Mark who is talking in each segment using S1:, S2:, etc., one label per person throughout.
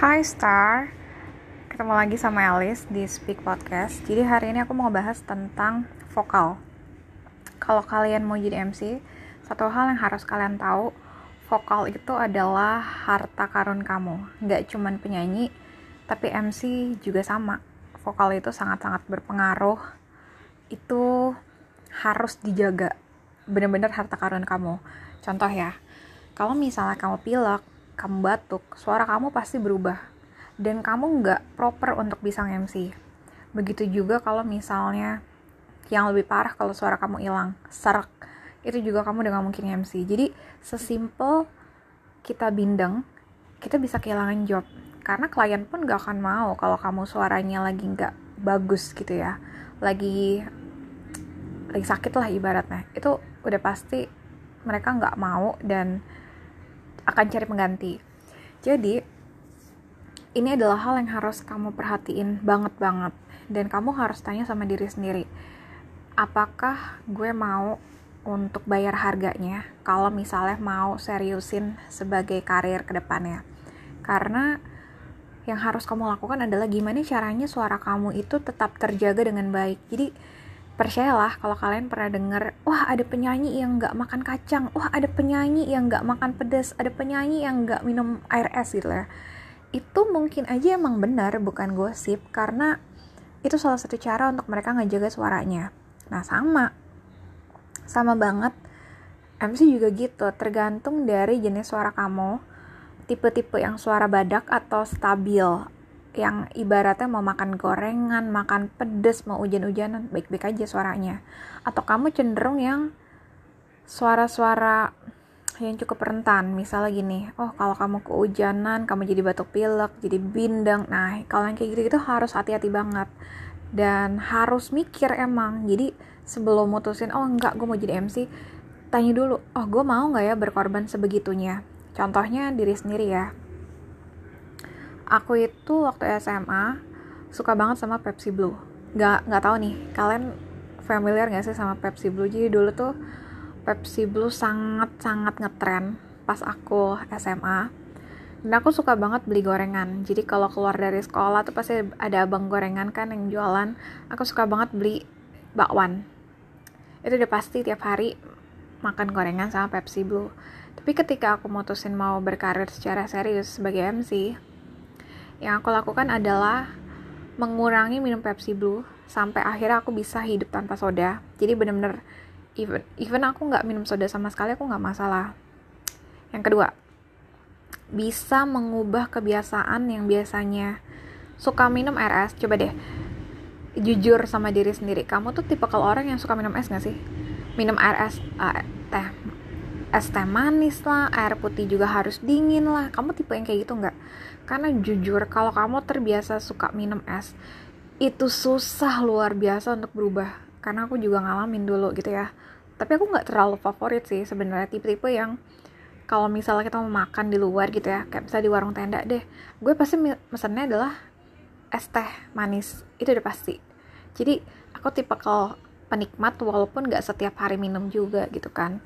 S1: Hai Star, ketemu lagi sama Alice di Speak Podcast. Jadi hari ini aku mau bahas tentang vokal. Kalau kalian mau jadi MC, satu hal yang harus kalian tahu, vokal itu adalah harta karun kamu. Nggak cuman penyanyi, tapi MC juga sama. Vokal itu sangat-sangat berpengaruh. Itu harus dijaga. Bener-bener harta karun kamu. Contoh ya, kalau misalnya kamu pilek, kamu batuk, suara kamu pasti berubah. Dan kamu nggak proper untuk bisa MC. Begitu juga kalau misalnya yang lebih parah kalau suara kamu hilang, serak, itu juga kamu udah gak mungkin MC. Jadi sesimpel kita bindeng, kita bisa kehilangan job. Karena klien pun gak akan mau kalau kamu suaranya lagi nggak bagus gitu ya. Lagi lagi sakit lah ibaratnya. Itu udah pasti mereka nggak mau dan akan cari pengganti. Jadi, ini adalah hal yang harus kamu perhatiin banget banget dan kamu harus tanya sama diri sendiri. Apakah gue mau untuk bayar harganya kalau misalnya mau seriusin sebagai karir ke depannya? Karena yang harus kamu lakukan adalah gimana caranya suara kamu itu tetap terjaga dengan baik. Jadi percayalah kalau kalian pernah denger wah ada penyanyi yang nggak makan kacang. Wah ada penyanyi yang nggak makan pedas. Ada penyanyi yang nggak minum air es gitu ya. Itu mungkin aja emang benar bukan gosip karena itu salah satu cara untuk mereka ngejaga suaranya. Nah sama. Sama banget. MC juga gitu tergantung dari jenis suara kamu. Tipe-tipe yang suara badak atau stabil yang ibaratnya mau makan gorengan, makan pedes, mau hujan-hujanan, baik-baik aja suaranya. Atau kamu cenderung yang suara-suara yang cukup rentan, misalnya gini, oh kalau kamu kehujanan, kamu jadi batuk pilek, jadi bindeng, nah kalau yang kayak gitu-gitu harus hati-hati banget. Dan harus mikir emang, jadi sebelum mutusin, oh enggak gue mau jadi MC, tanya dulu, oh gue mau nggak ya berkorban sebegitunya. Contohnya diri sendiri ya, aku itu waktu SMA suka banget sama Pepsi Blue. Nggak nggak tahu nih kalian familiar nggak sih sama Pepsi Blue? Jadi dulu tuh Pepsi Blue sangat sangat ngetren pas aku SMA dan aku suka banget beli gorengan. Jadi kalau keluar dari sekolah tuh pasti ada abang gorengan kan yang jualan. Aku suka banget beli bakwan. Itu udah pasti tiap hari makan gorengan sama Pepsi Blue. Tapi ketika aku mutusin mau berkarir secara serius sebagai MC yang aku lakukan adalah mengurangi minum Pepsi Blue sampai akhirnya aku bisa hidup tanpa soda. Jadi bener-bener even even aku nggak minum soda sama sekali aku nggak masalah. Yang kedua, bisa mengubah kebiasaan yang biasanya suka minum air es. Coba deh, jujur sama diri sendiri. Kamu tuh tipe kalau orang yang suka minum es gak sih? Minum air es, uh, teh, es teh manis lah, air putih juga harus dingin lah. Kamu tipe yang kayak gitu nggak? Karena jujur kalau kamu terbiasa suka minum es itu susah luar biasa untuk berubah. Karena aku juga ngalamin dulu gitu ya. Tapi aku nggak terlalu favorit sih sebenarnya. Tipe-tipe yang kalau misalnya kita mau makan di luar gitu ya kayak misalnya di warung tenda deh gue pasti mesennya adalah es teh manis. Itu udah pasti. Jadi aku tipe kalau penikmat walaupun nggak setiap hari minum juga gitu kan.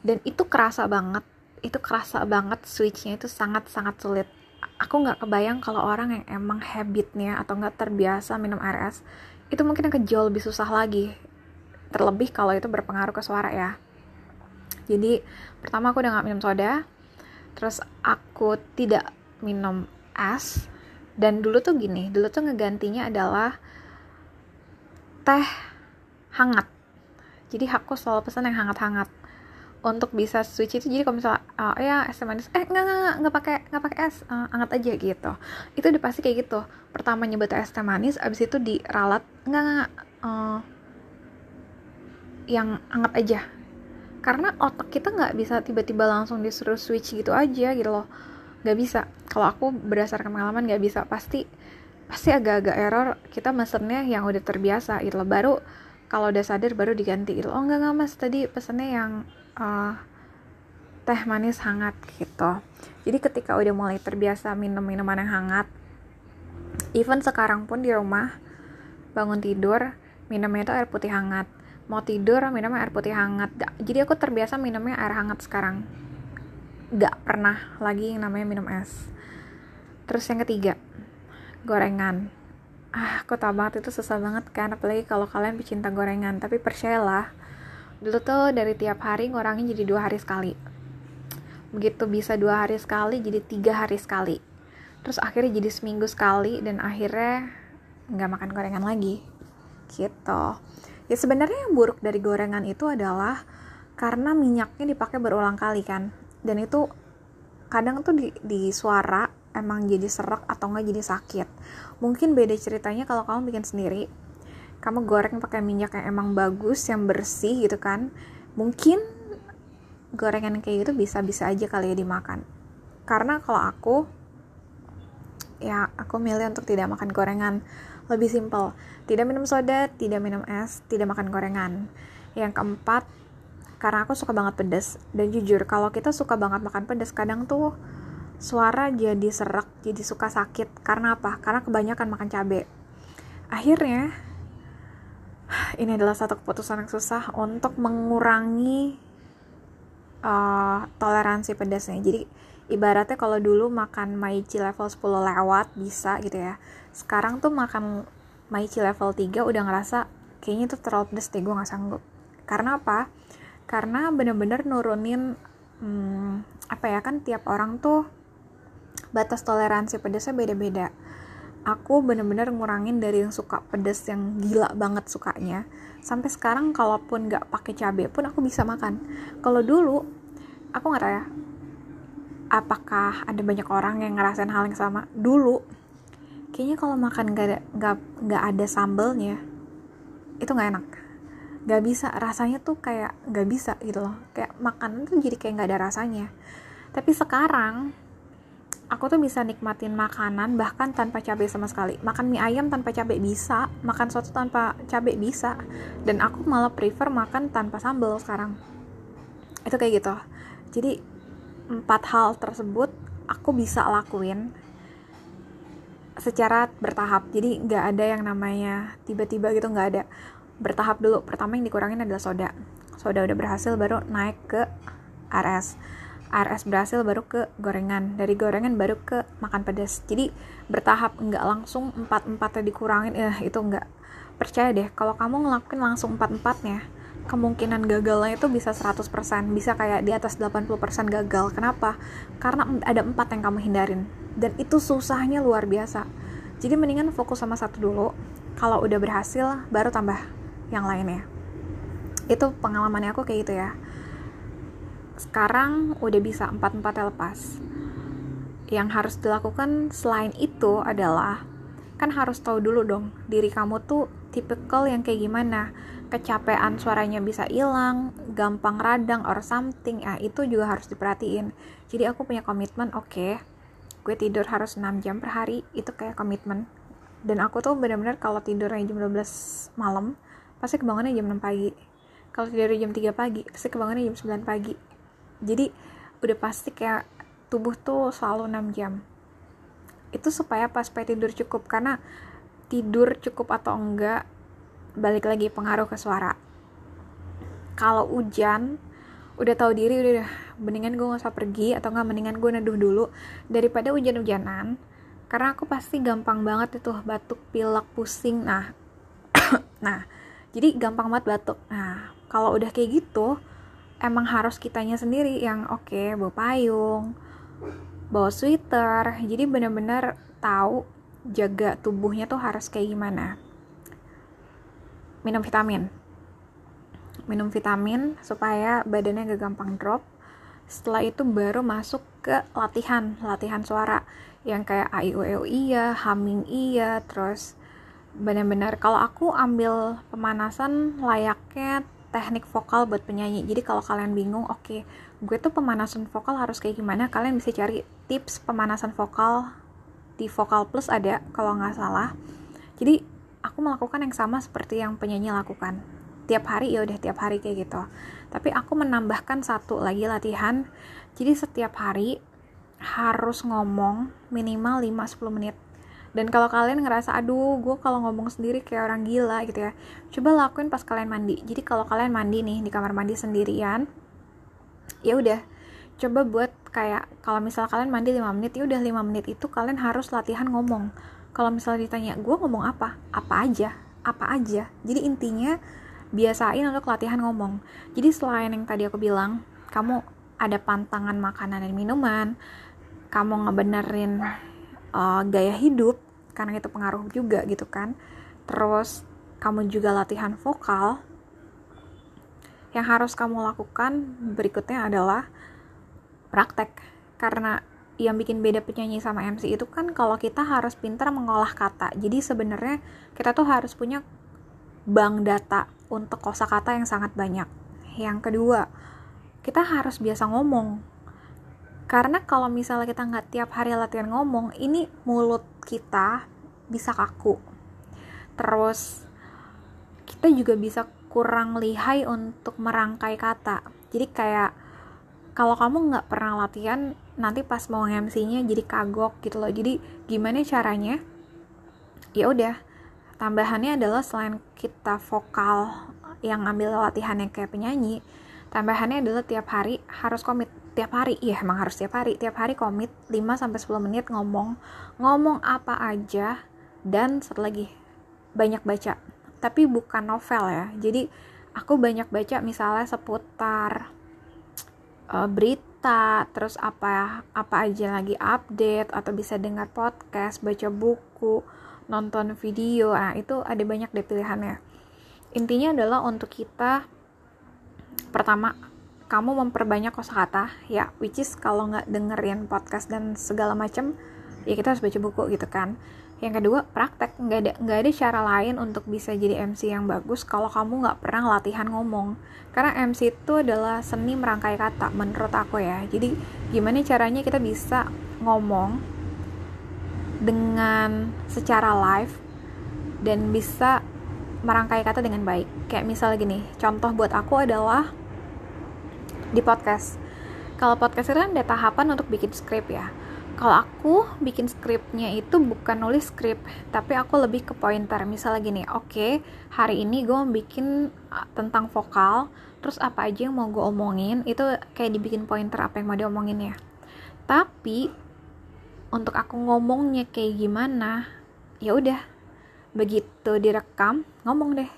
S1: Dan itu kerasa banget. Itu kerasa banget switchnya itu sangat sangat sulit aku nggak kebayang kalau orang yang emang habitnya atau nggak terbiasa minum air es itu mungkin akan jauh lebih susah lagi. Terlebih kalau itu berpengaruh ke suara ya. Jadi pertama aku udah nggak minum soda terus aku tidak minum es dan dulu tuh gini dulu tuh ngegantinya adalah teh hangat. Jadi aku selalu pesan yang hangat-hangat untuk bisa switch itu. Jadi kalau misalnya uh, ya es manis. Eh nggak nggak nggak pakai nggak pakai es uh, anget aja gitu. Itu udah pasti kayak gitu. Pertama nyebut es teh manis abis itu diralat nggak nggak uh, yang anget aja. Karena otak kita nggak bisa tiba-tiba langsung disuruh switch gitu aja gitu loh. Nggak bisa. Kalau aku berdasarkan pengalaman nggak bisa. Pasti pasti agak-agak error. Kita mesennya yang udah terbiasa gitu loh. Baru kalau udah sadar baru diganti gitu oh enggak enggak mas. Tadi pesennya yang uh, teh manis hangat gitu. Jadi ketika udah mulai terbiasa minum minuman yang hangat even sekarang pun di rumah bangun tidur minumnya itu air putih hangat. Mau tidur minum air putih hangat. Jadi aku terbiasa minumnya air hangat sekarang. Gak pernah lagi yang namanya minum es. Terus yang ketiga gorengan. Ah aku tau banget itu susah banget kan apalagi kalau kalian pecinta gorengan. Tapi percayalah dulu tuh dari tiap hari ngurangin jadi dua hari sekali. Begitu bisa dua hari sekali jadi tiga hari sekali. Terus akhirnya jadi seminggu sekali dan akhirnya nggak makan gorengan lagi. Gitu. Ya sebenarnya yang buruk dari gorengan itu adalah karena minyaknya dipakai berulang kali kan. Dan itu kadang tuh di, di suara emang jadi serak atau enggak jadi sakit. Mungkin beda ceritanya kalau kamu bikin sendiri kamu goreng pakai minyak yang emang bagus yang bersih gitu kan mungkin gorengan kayak gitu bisa-bisa aja kali ya dimakan karena kalau aku ya aku milih untuk tidak makan gorengan lebih simpel tidak minum soda tidak minum es tidak makan gorengan yang keempat karena aku suka banget pedas dan jujur kalau kita suka banget makan pedas kadang tuh suara jadi serak, jadi suka sakit. Karena apa? Karena kebanyakan makan cabai. Akhirnya, ini adalah satu keputusan yang susah untuk mengurangi uh, toleransi pedasnya. Jadi, ibaratnya kalau dulu makan maici level 10 lewat bisa gitu ya. Sekarang tuh makan maici level 3 udah ngerasa kayaknya itu terlalu pedas deh, gue gak sanggup. Karena apa? Karena bener-bener nurunin hmm, apa ya kan tiap orang tuh batas toleransi pedasnya beda-beda aku bener-bener ngurangin dari yang suka pedas yang gila banget sukanya. Sampai sekarang kalaupun nggak pakai cabai pun aku bisa makan. Kalau dulu aku nggak tahu ya apakah ada banyak orang yang ngerasain hal yang sama? Dulu kayaknya kalau makan nggak ada nggak nggak ada sambelnya itu nggak enak. Nggak bisa rasanya tuh kayak nggak bisa gitu loh. Kayak makanan tuh jadi kayak nggak ada rasanya. Tapi sekarang aku tuh bisa nikmatin makanan bahkan tanpa cabai sama sekali. Makan mie ayam tanpa cabai bisa makan soto tanpa cabai bisa. Dan aku malah prefer makan tanpa sambal sekarang. Itu kayak gitu. Jadi empat hal tersebut aku bisa lakuin secara bertahap. Jadi nggak ada yang namanya tiba-tiba gitu nggak ada. Bertahap dulu. Pertama yang dikurangin adalah soda. Soda udah berhasil baru naik ke RS RS berhasil baru ke gorengan. Dari gorengan baru ke makan pedas. Jadi bertahap nggak langsung empat empatnya dikurangin. Eh itu nggak percaya deh. Kalau kamu ngelakuin langsung empat empatnya kemungkinan gagalnya itu bisa 100% bisa kayak di atas 80% gagal. Kenapa? Karena ada empat yang kamu hindarin. Dan itu susahnya luar biasa. Jadi mendingan fokus sama satu dulu. Kalau udah berhasil baru tambah yang lainnya. Itu pengalamannya aku kayak gitu ya sekarang udah bisa empat-empatnya lepas. Yang harus dilakukan selain itu adalah kan harus tahu dulu dong diri kamu tuh tipikal yang kayak gimana. Kecapean suaranya bisa hilang gampang radang or something ya itu juga harus diperhatiin. Jadi aku punya komitmen oke okay, gue tidur harus 6 jam per hari itu kayak komitmen. Dan aku tuh benar-benar kalau tidurnya jam 12 malam pasti kebangunnya jam 6 pagi. Kalau tidur jam 3 pagi pasti kebangunnya jam 9 pagi jadi udah pasti kayak tubuh tuh selalu 6 jam. Itu supaya pas supaya tidur cukup karena tidur cukup atau enggak balik lagi pengaruh ke suara. Kalau hujan udah tahu diri udah mendingan gue gak usah pergi atau nggak mendingan gue neduh dulu daripada hujan-hujanan. Karena aku pasti gampang banget itu batuk pilek pusing nah. Nah jadi gampang banget batuk. Nah kalau udah kayak gitu emang harus kitanya sendiri yang oke okay, bawa payung bawa sweater. Jadi bener-bener tahu jaga tubuhnya tuh harus kayak gimana. Minum vitamin. Minum vitamin supaya badannya gak gampang drop. Setelah itu baru masuk ke latihan latihan suara. Yang kayak a i u e u iya humming iya terus benar-benar kalau aku ambil pemanasan layaknya teknik vokal buat penyanyi. Jadi kalau kalian bingung oke okay, gue tuh pemanasan vokal harus kayak gimana kalian bisa cari tips pemanasan vokal di vokal plus ada kalau nggak salah. Jadi aku melakukan yang sama seperti yang penyanyi lakukan. Tiap hari ya udah tiap hari kayak gitu. Tapi aku menambahkan satu lagi latihan. Jadi setiap hari harus ngomong minimal 5-10 menit dan kalau kalian ngerasa aduh gue kalau ngomong sendiri kayak orang gila gitu ya coba lakuin pas kalian mandi. Jadi kalau kalian mandi nih di kamar mandi sendirian ya udah coba buat kayak kalau misal kalian mandi 5 menit ya udah 5 menit itu kalian harus latihan ngomong. Kalau misalnya ditanya gue ngomong apa? Apa aja apa aja. Jadi intinya biasain untuk latihan ngomong. Jadi selain yang tadi aku bilang kamu ada pantangan makanan dan minuman kamu ngebenerin uh, gaya hidup karena itu pengaruh juga gitu kan. Terus kamu juga latihan vokal. Yang harus kamu lakukan berikutnya adalah praktek. Karena yang bikin beda penyanyi sama MC itu kan kalau kita harus pintar mengolah kata. Jadi sebenarnya kita tuh harus punya bank data untuk kosakata yang sangat banyak. Yang kedua kita harus biasa ngomong karena kalau misalnya kita nggak tiap hari latihan ngomong ini mulut kita bisa kaku. Terus kita juga bisa kurang lihai untuk merangkai kata. Jadi kayak kalau kamu nggak pernah latihan nanti pas mau MC-nya jadi kagok gitu loh. Jadi gimana caranya? Ya udah tambahannya adalah selain kita vokal yang ngambil latihannya kayak penyanyi tambahannya adalah tiap hari harus komit tiap hari. Iya emang harus tiap hari. Tiap hari komit 5 sampai 10 menit ngomong ngomong apa aja dan satu lagi banyak baca. Tapi bukan novel ya. Jadi aku banyak baca misalnya seputar uh, berita terus apa apa aja lagi update atau bisa dengar podcast baca buku nonton video. Nah itu ada banyak deh pilihannya. Intinya adalah untuk kita pertama kamu memperbanyak kosakata ya which is kalau nggak dengerin podcast dan segala macam ya kita harus baca buku gitu kan. Yang kedua praktek. Nggak ada nggak ada cara lain untuk bisa jadi MC yang bagus kalau kamu nggak pernah latihan ngomong. Karena MC itu adalah seni merangkai kata menurut aku ya. Jadi gimana caranya kita bisa ngomong dengan secara live dan bisa merangkai kata dengan baik? Kayak misalnya gini contoh buat aku adalah di podcast. Kalau podcast itu kan ada tahapan untuk bikin skrip ya. Kalau aku bikin skripnya itu bukan nulis skrip, tapi aku lebih ke pointer. Misalnya gini, oke, okay, hari ini gue mau bikin uh, tentang vokal, terus apa aja yang mau gue omongin, itu kayak dibikin pointer apa yang mau diomongin ya. Tapi untuk aku ngomongnya kayak gimana, ya udah, begitu direkam, ngomong deh.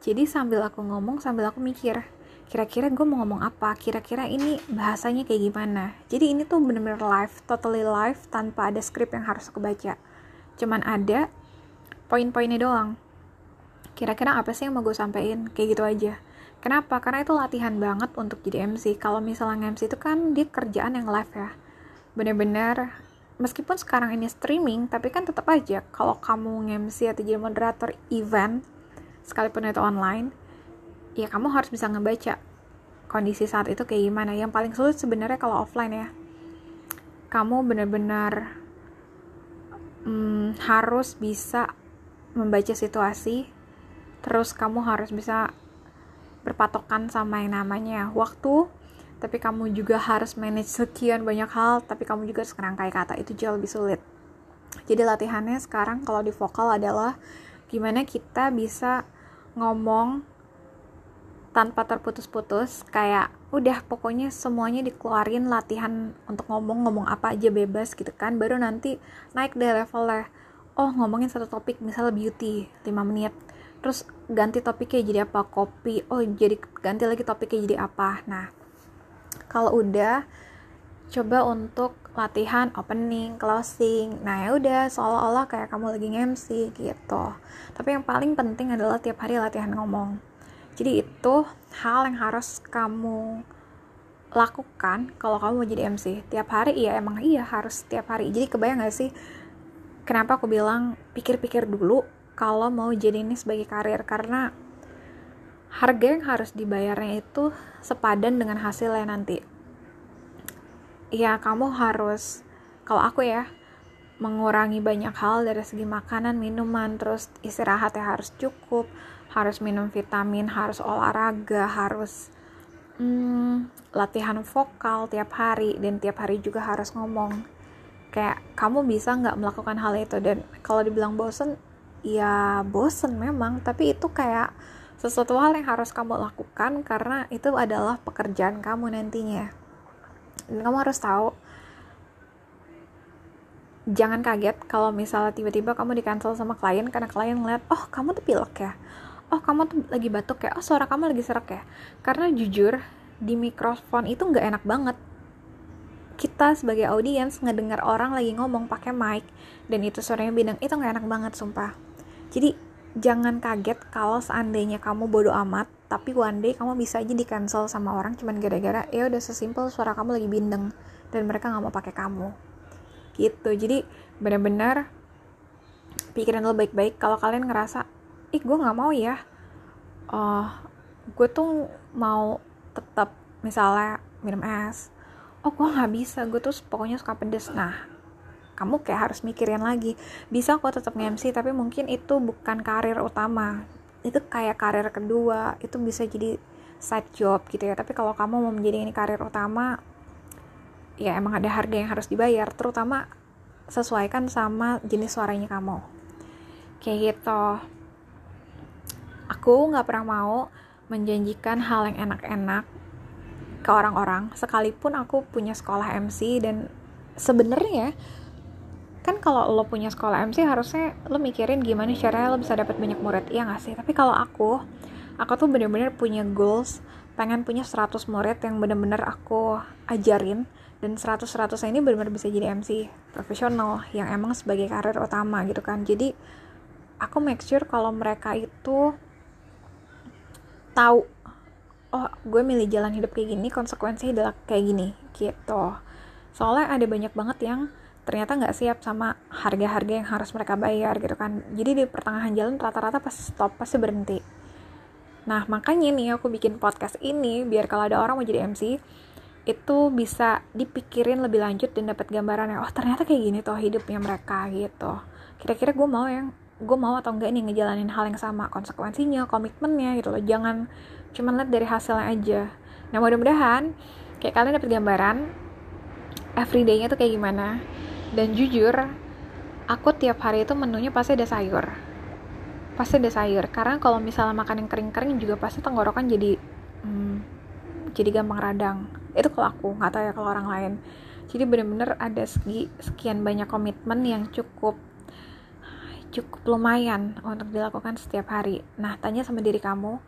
S1: Jadi sambil aku ngomong, sambil aku mikir, kira-kira gue mau ngomong apa? Kira-kira ini bahasanya kayak gimana? Jadi ini tuh bener-bener live totally live tanpa ada skrip yang harus aku baca. Cuman ada poin-poinnya doang. Kira-kira apa sih yang mau gue sampein? Kayak gitu aja. Kenapa? Karena itu latihan banget untuk jadi MC kalau misalnya MC itu kan dia kerjaan yang live ya. Bener-bener meskipun sekarang ini streaming tapi kan tetap aja kalau kamu MC atau jadi moderator event sekalipun itu online ya kamu harus bisa ngebaca kondisi saat itu kayak gimana. Yang paling sulit sebenarnya kalau offline ya. Kamu benar-benar hmm, harus bisa membaca situasi terus kamu harus bisa berpatokan sama yang namanya waktu tapi kamu juga harus manage sekian banyak hal tapi kamu juga harus ngerangkai kata. Itu jauh lebih sulit. Jadi latihannya sekarang kalau di vokal adalah gimana kita bisa ngomong tanpa terputus-putus kayak udah pokoknya semuanya dikeluarin latihan untuk ngomong ngomong apa aja bebas gitu kan baru nanti naik deh levelnya. Oh ngomongin satu topik misalnya beauty 5 menit. Terus ganti topiknya jadi apa? Kopi. Oh jadi ganti lagi topiknya jadi apa? Nah kalau udah coba untuk latihan opening closing. Nah ya udah seolah-olah kayak kamu lagi MC gitu. Tapi yang paling penting adalah tiap hari latihan ngomong jadi itu hal yang harus kamu lakukan kalau kamu mau jadi MC tiap hari iya emang iya harus tiap hari. Jadi kebayang gak sih kenapa aku bilang pikir-pikir dulu kalau mau jadi ini sebagai karir? Karena harga yang harus dibayarnya itu sepadan dengan hasilnya nanti. Ya kamu harus kalau aku ya mengurangi banyak hal dari segi makanan, minuman, terus istirahat ya harus cukup, harus minum vitamin harus olahraga harus hmm, latihan vokal tiap hari dan tiap hari juga harus ngomong. Kayak kamu bisa nggak melakukan hal itu? Dan kalau dibilang bosen ya bosen memang. Tapi itu kayak sesuatu hal yang harus kamu lakukan karena itu adalah pekerjaan kamu nantinya. Dan kamu harus tahu jangan kaget kalau misalnya tiba-tiba kamu di cancel sama klien karena klien ngeliat oh kamu tuh pilek ya oh kamu tuh lagi batuk ya? Oh suara kamu lagi serak ya? Karena jujur di mikrofon itu nggak enak banget. Kita sebagai audiens ngedengar orang lagi ngomong pakai mic dan itu suaranya bidang itu nggak enak banget sumpah. Jadi jangan kaget kalau seandainya kamu bodoh amat tapi one day kamu bisa aja di cancel sama orang cuman gara-gara ya udah sesimpel suara kamu lagi bindeng dan mereka nggak mau pakai kamu. Gitu. Jadi benar-benar pikiran lo baik-baik. Kalau kalian ngerasa ih gue nggak mau ya. Uh, gue tuh mau tetap misalnya minum es. Oh gue nggak bisa. Gue tuh pokoknya suka pedes. Nah kamu kayak harus mikirin lagi. Bisa kok tetap nge-MC tapi mungkin itu bukan karir utama. Itu kayak karir kedua. Itu bisa jadi side job gitu ya. Tapi kalau kamu mau menjadi ini karir utama ya emang ada harga yang harus dibayar. Terutama sesuaikan sama jenis suaranya kamu. Kayak gitu aku nggak pernah mau menjanjikan hal yang enak-enak ke orang-orang sekalipun aku punya sekolah MC dan sebenarnya kan kalau lo punya sekolah MC harusnya lo mikirin gimana caranya lo bisa dapat banyak murid iya gak sih? Tapi kalau aku aku tuh bener-bener punya goals pengen punya 100 murid yang bener-bener aku ajarin dan 100-100 ini benar-benar bisa jadi MC profesional yang emang sebagai karir utama gitu kan. Jadi aku make sure kalau mereka itu tahu oh gue milih jalan hidup kayak gini konsekuensinya adalah kayak gini gitu. Soalnya ada banyak banget yang ternyata nggak siap sama harga-harga yang harus mereka bayar gitu kan. Jadi di pertengahan jalan rata-rata pasti stop pasti berhenti. Nah makanya nih aku bikin podcast ini biar kalau ada orang mau jadi MC itu bisa dipikirin lebih lanjut dan dapat gambaran oh ternyata kayak gini tuh hidupnya mereka gitu. Kira-kira gue mau yang gue mau atau enggak nih ngejalanin hal yang sama konsekuensinya komitmennya gitu loh. Jangan cuman lihat dari hasilnya aja. Nah mudah-mudahan kayak kalian dapat gambaran everydaynya tuh kayak gimana. Dan jujur aku tiap hari itu menunya pasti ada sayur. Pasti ada sayur. Karena kalau misalnya makan yang kering-kering juga pasti tenggorokan jadi hmm, jadi gampang radang. Itu kalau aku nggak tahu ya kalau orang lain. Jadi bener-bener ada segi sekian banyak komitmen yang cukup cukup lumayan untuk dilakukan setiap hari. Nah tanya sama diri kamu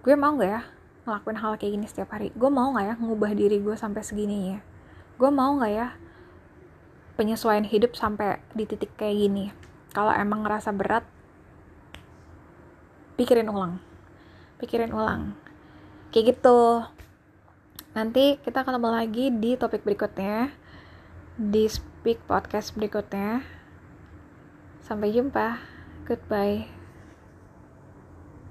S1: gue mau nggak ya ngelakuin hal kayak gini setiap hari? Gue mau nggak ya ngubah diri gue sampai segini ya? Gue mau nggak ya penyesuaian hidup sampai di titik kayak gini? Kalau emang ngerasa berat pikirin ulang. Pikirin ulang. Kayak gitu. Nanti kita ketemu lagi di topik berikutnya di Speak Podcast berikutnya. Sampai jumpa. Goodbye.